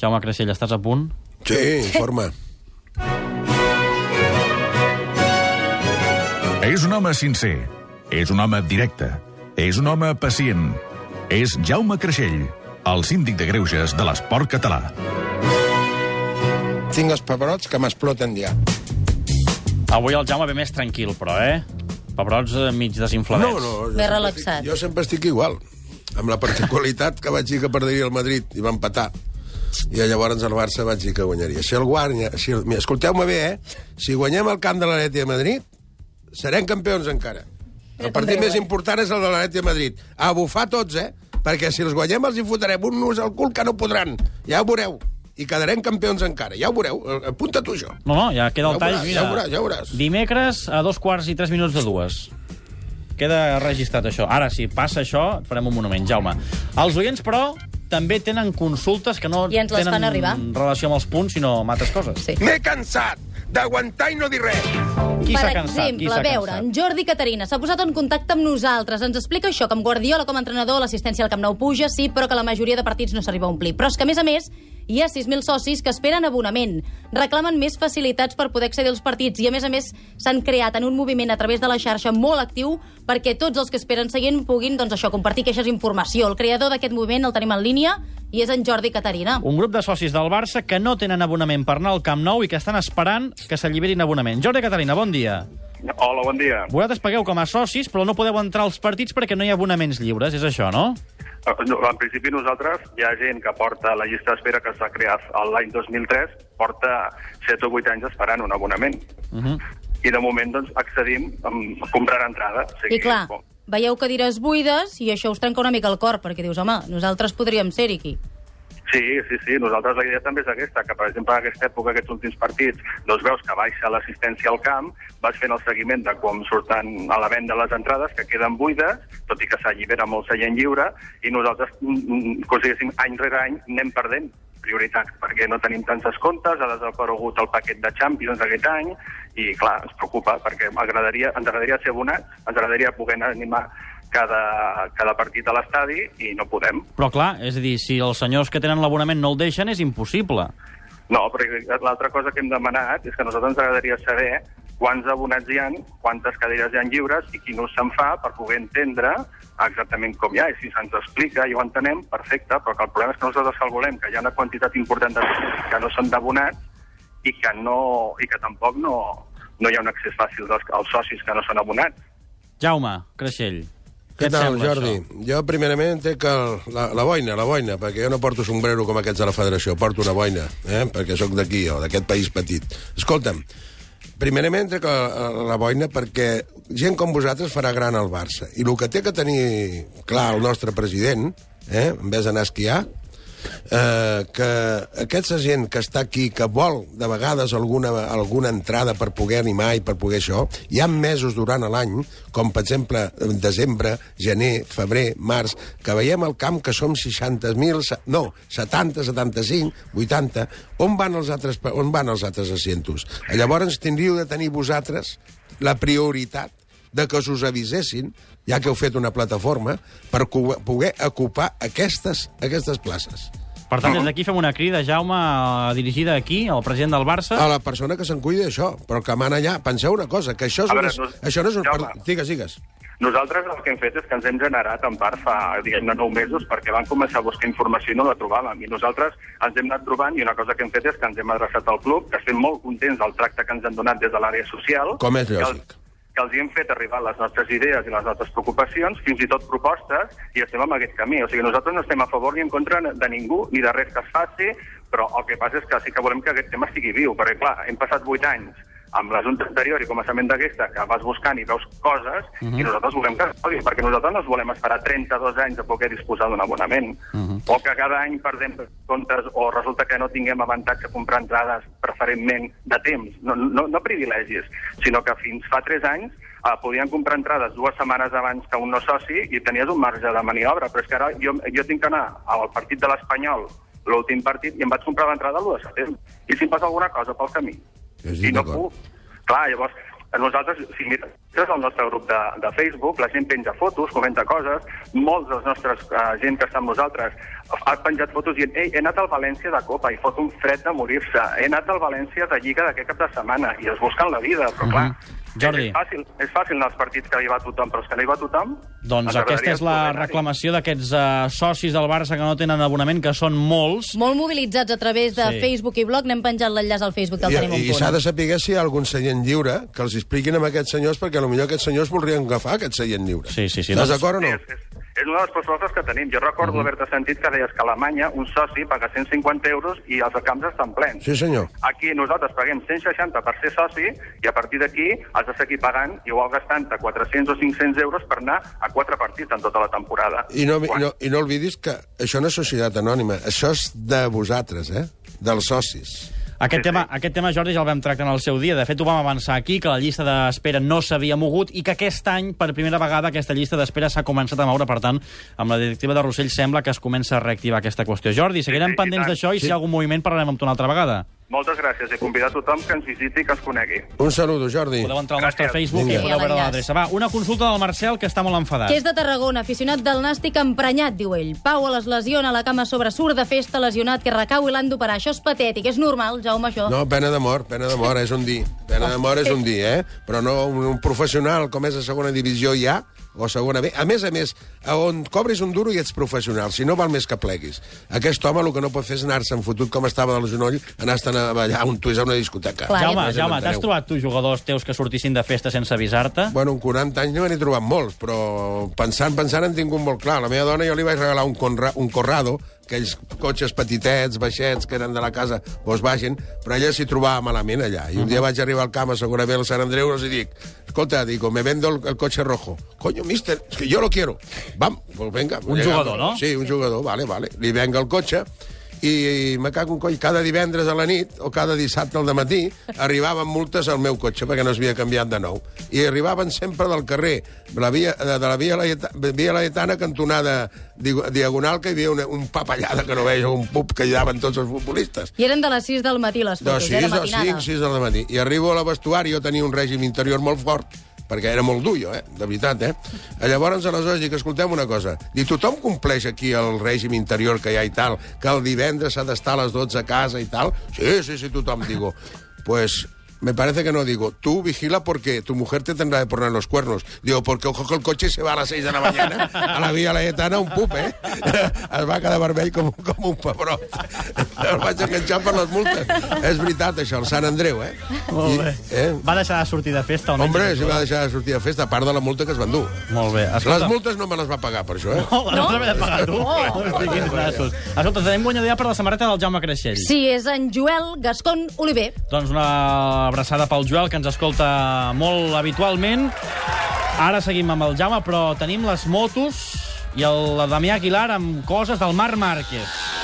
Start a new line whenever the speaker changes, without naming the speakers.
Jaume Creixell, estàs a punt?
Sí, informa.
És un home sincer, és un home directe, és un home pacient. És Jaume Creixell, el síndic de greuges de l'esport català.
Tinc els pebrots que m'exploten ja.
Avui el Jaume ve més tranquil, però, eh? Pebrots eh, mig desinfladets.
No, no. jo
Més relaxat.
Estic, jo sempre estic igual. Amb la particularitat que vaig dir que perdria el Madrid i va empatar. I llavors el Barça vaig dir que guanyaria. Si el guanya... Si el, escolteu-me bé, eh? Si guanyem el camp de l'Atleti de Madrid, serem campions encara. El partit
també,
més
eh?
important és el de l'Atleti de Madrid. A bufar tots, eh? Perquè si els guanyem els hi fotrem un nus al cul que no podran. Ja ho veureu. I quedarem campions encara. Ja ho veureu. Eh, Apunta tu això.
No, no, ja queda el
Ja
tall.
veuràs,
mira.
ja ho veuràs, ja ho veuràs.
Dimecres a dos quarts i tres minuts de dues. Queda registrat això. Ara, si passa això, et farem un monument, Jaume. Els oients, però, també tenen consultes que no
I ens les
tenen
fan arribar.
relació amb els punts, sinó amb altres coses.
Sí.
M'he cansat d'aguantar i no dir res.
Qui
per
cansat?
Exemple, a veure,
cansat?
en Jordi Caterina s'ha posat en contacte amb nosaltres. Ens explica això, que amb Guardiola com a entrenador l'assistència al Camp Nou puja, sí, però que la majoria de partits no s'arriba a omplir. Però és que, a més a més, hi ha 6.000 socis que esperen abonament. Reclamen més facilitats per poder accedir als partits i, a més a més, s'han creat en un moviment a través de la xarxa molt actiu perquè tots els que esperen seguint puguin, doncs això, compartir queixes i informació. El creador d'aquest moviment el tenim en línia i és en Jordi Caterina.
Un grup de socis del Barça que no tenen abonament per anar al Camp Nou i que estan esperant que s'alliberin abonament. Jordi Catalina, bon dia.
Hola, bon dia.
Vosaltres pagueu com a socis, però no podeu entrar als partits perquè no hi ha abonaments lliures, és això, no?
Eh, no, En principi nosaltres, hi ha gent que porta la llista d'espera que s'ha creat l'any 2003, porta 7 o 8 anys esperant un abonament.
Uh -huh.
I de moment doncs, accedim a comprar entrada. O sigui,
I clar,
bon,
veieu cadires buides i això us trenca una mica el cor, perquè dius, home, nosaltres podríem ser-hi aquí.
Sí, sí, sí. Nosaltres la idea també és aquesta, que per exemple en aquesta època, aquests últims partits, doncs veus que baixa l'assistència al camp, vas fent el seguiment de com surten a la venda les entrades, que queden buides, tot i que s'allibera molt seient lliure, i nosaltres, mm, mm, com si diguéssim, any rere any anem perdent prioritats, perquè no tenim tants descomptes, ha desaparegut el paquet de Champions aquest any, i clar, ens preocupa, perquè m'agradaria- ens agradaria ser abonats, ens agradaria poder animar cada, cada partit a l'estadi, i no podem.
Però clar, és a dir, si els senyors que tenen l'abonament no el deixen, és impossible.
No, perquè l'altra cosa que hem demanat és que a nosaltres ens agradaria saber quants abonats hi han, quantes cadires hi han lliures i quin ús se'n fa per poder entendre exactament com hi ha. I si se'ns explica i ho entenem, perfecte, però que el problema és que nosaltres calculem que hi ha una quantitat important de que no són d'abonats i que, no, i que tampoc no, no hi ha un accés fàcil dels, als socis que no són abonats.
Jaume, Creixell, què
tal,
sembla
Jordi?
això?
Jo, primerament, entenc que el- la, la boina, la boina, perquè jo no porto sombrero com aquests de la federació, porto una boina, eh? perquè sóc d'aquí, jo, d'aquest país petit. Escolta'm, primerament entenc que la, la boina perquè gent com vosaltres farà gran el Barça. I el que té que tenir clar el nostre president, eh? en vez d'anar a esquiar, eh, que aquesta gent que està aquí, que vol de vegades alguna, alguna entrada per poder animar i per poder això, hi ha mesos durant l'any, com per exemple desembre, gener, febrer, març, que veiem al camp que som 60.000, se- no, 70, 75, 80, on van els altres, on van els altres asientos? Llavors tindríeu de tenir vosaltres la prioritat de que us avisessin, ja que heu fet una plataforma, per poder ocupar aquestes, aquestes places.
Per tant, des d'aquí fem una crida, Jaume, eh, dirigida aquí, al president del Barça.
A la persona que se'n cuida d'això, però que mana allà. Penseu una cosa, que això, és
A
una,
veure, no-
això no és un...
Jaume.
Digues, digues.
Nosaltres el que hem fet és que ens hem generat en part fa, diguem-ne, nou mesos perquè van començar a buscar informació i no la trobàvem. I nosaltres ens hem anat trobant i una cosa que hem fet és que ens hem adreçat al club, que estem molt contents del tracte que ens han donat des de l'àrea social.
Com és
que els-
lògic.
Que els hem fet arribar les nostres idees i les nostres preocupacions, fins i tot propostes, i estem en aquest camí. O sigui, nosaltres no estem a favor ni en contra de ningú, ni de res que es faci, però el que passa és que sí que volem que aquest tema estigui viu, perquè, clar, hem passat vuit anys amb la Junta anterior i començament d'aquesta, que vas buscant i veus coses, uh -huh. i nosaltres volem que es pagui, perquè nosaltres no volem esperar 32 anys a poder disposar d'un abonament. Uh -huh. O que cada any perdem comptes, o resulta que no tinguem avantatge a comprar entrades preferentment de temps, no, no, no privilegis, sinó que fins fa 3 anys eh, podien comprar entrades dues setmanes abans que un no soci i tenies un marge de maniobra, però és que ara jo, jo tinc que anar al partit de l'Espanyol, l'últim partit, i em vaig comprar l'entrada l'1 de setembre. I si em passa alguna cosa pel camí? I no puc. Clar, llavors, nosaltres, si mires el nostre grup de, de Facebook, la gent penja fotos, comenta coses, molts dels nostres uh, gent que està amb nosaltres ha penjat fotos dient ei, he anat al València de Copa i fot un fred de morir-se, he anat al València de Lliga d'aquest cap de setmana, i es busquen la vida, però
Mhm.
clar,
Jordi.
és fàcil, és fàcil anar als partits que hi va tothom, però és que no hi va tothom...
Doncs aquesta és la reclamació d'aquests uh, socis del Barça que no tenen abonament, que són molts.
Molt mobilitzats a través de
Sí.
Facebook i blog. N'hem penjat l'enllaç al Facebook del
I,
Tenim un
i s'ha de saber si hi ha algun seient lliure que els expliquin a aquests senyors, perquè potser aquests senyors voldrien agafar aquest seient lliure.
Sí, sí, sí,
Estàs
doncs-
d'acord o no?
Sí, és, és, és una de les propostes que tenim. Jo recordo
Mhm.
haver-te sentit que deies que a Alemanya un soci paga 150 euros i els camps estan plens.
Sí, senyor.
Aquí nosaltres paguem 160 per ser soci i a partir d'aquí has de seguir pagant igual gastant 400 o 500 euros per anar a quatre partits en tota la temporada.
I no, i,
Quan-
no, I no oblidis que això no és societat anònima, això és de vosaltres, eh? Dels socis.
Aquest,
Sí,
tema,
sí.
aquest tema, Jordi, ja el vam tractar en el seu dia. De fet, ho vam avançar aquí, que la llista d'espera no s'havia mogut i que aquest any, per primera vegada, aquesta llista d'espera s'ha començat a moure. Per tant, amb la directiva de Rossell sembla que es comença a reactivar aquesta qüestió. Jordi, seguirem
sí, i
pendents d'això i si hi ha algun moviment parlarem amb tu una altra vegada.
Moltes gràcies i convidar a tothom que ens visiti i que ens conegui.
Un saludo, Jordi.
Podeu entrar al nostre
Gràcies.
Facebook
Vinga.
i podeu veure l'adreça. Va, una consulta del Marcel, que està molt enfadat.
Que és de Tarragona, aficionat del Nàstic emprenyat, diu ell. Pau a les lesiona, la cama sobre surt de festa, lesionat, que recau i l'han d'operar. Això és patètic, és normal, Jaume, això.
No, pena de mort, pena de mort, és un dir. Pena de mort és un dir, eh? Però no un, un professional com és a segona divisió ja, o segona B. A més a més, a on cobris un duro i ets professional, si no val més que pleguis. Aquest home el que no pot fer és anar-se'n fotut com estava del genoll, anar-se'n a ballar un tuís a una discoteca.
Clar,
Jaume,
ja-
Jaume, t'has trobat tu jugadors teus que sortissin de festa sense avisar-te?
Bueno, en 40 anys no n'he trobat molts, però pensant, pensant en tingut molt clar. La meva dona jo li vaig regalar un, conra, un Corrado, aquells cotxes petitets, baixets, que eren de la casa Volkswagen, però ella s'hi trobava malament allà. I un dia vaig arribar al camp, segurament al Sant Andreu, i dic, escolta, digo, me vendo el, el coche rojo. Coño, mister, es que yo lo quiero. Vam, pues venga.
Un jugador, no?
Sí, un jugador, vale, vale. Li venga el cotxe, i me cago en coll, cada divendres a la nit o cada dissabte al matí arribaven multes al meu cotxe perquè no s'havia canviat de nou. I arribaven sempre del carrer, de la via, de, de la via, Laeta, via Laetana, cantonada di- diagonal, que hi havia una, un papallada que no veia, un pub que hi daven tots els futbolistes.
I eren de les 6 del matí, les
De
fotos,
6
eh, de matinada.
5, 6 del matí. I arribo a la vestuari, jo tenia un règim interior molt fort, perquè era molt dur, jo, eh? de veritat, eh? Llavors, aleshores, dic, escoltem una cosa. Dic, tothom compleix aquí el règim interior que hi ha i tal, que el divendres s'ha d'estar a les 12 a casa i tal? Sí, sí, sí, tothom. Digo, pues... Me parece que no, digo, tú vigila porque tu mujer te tendrá de poner los cuernos. Digo, porque ojo que el coche se va a las 6 de la mañana a la via Laetana, un pup, eh? Es va quedar vermell com, com un pebrot. El vaig enganxar per les multes. És veritat, això, el Sant Andreu, eh?
Molt bé.
eh?
Va deixar de sortir de festa, almenys?
Hombre, si va deixar de sortir a festa, a part de la multa que es van dur.
Molt bé.
Les multes no me les va pagar, per això, eh?
No?
No?
No l'haver de pagar tu?
Oh.
No estiguis nassos. Escolta, tenim guanyador per la samarreta del Jaume Creixell.
Sí, és en Joel Gascon Oliver.
Doncs una abraçada pel Joel, que ens escolta molt habitualment. Ara seguim amb el Jaume, però tenim les motos i el Damià Aguilar amb coses del Marc Márquez.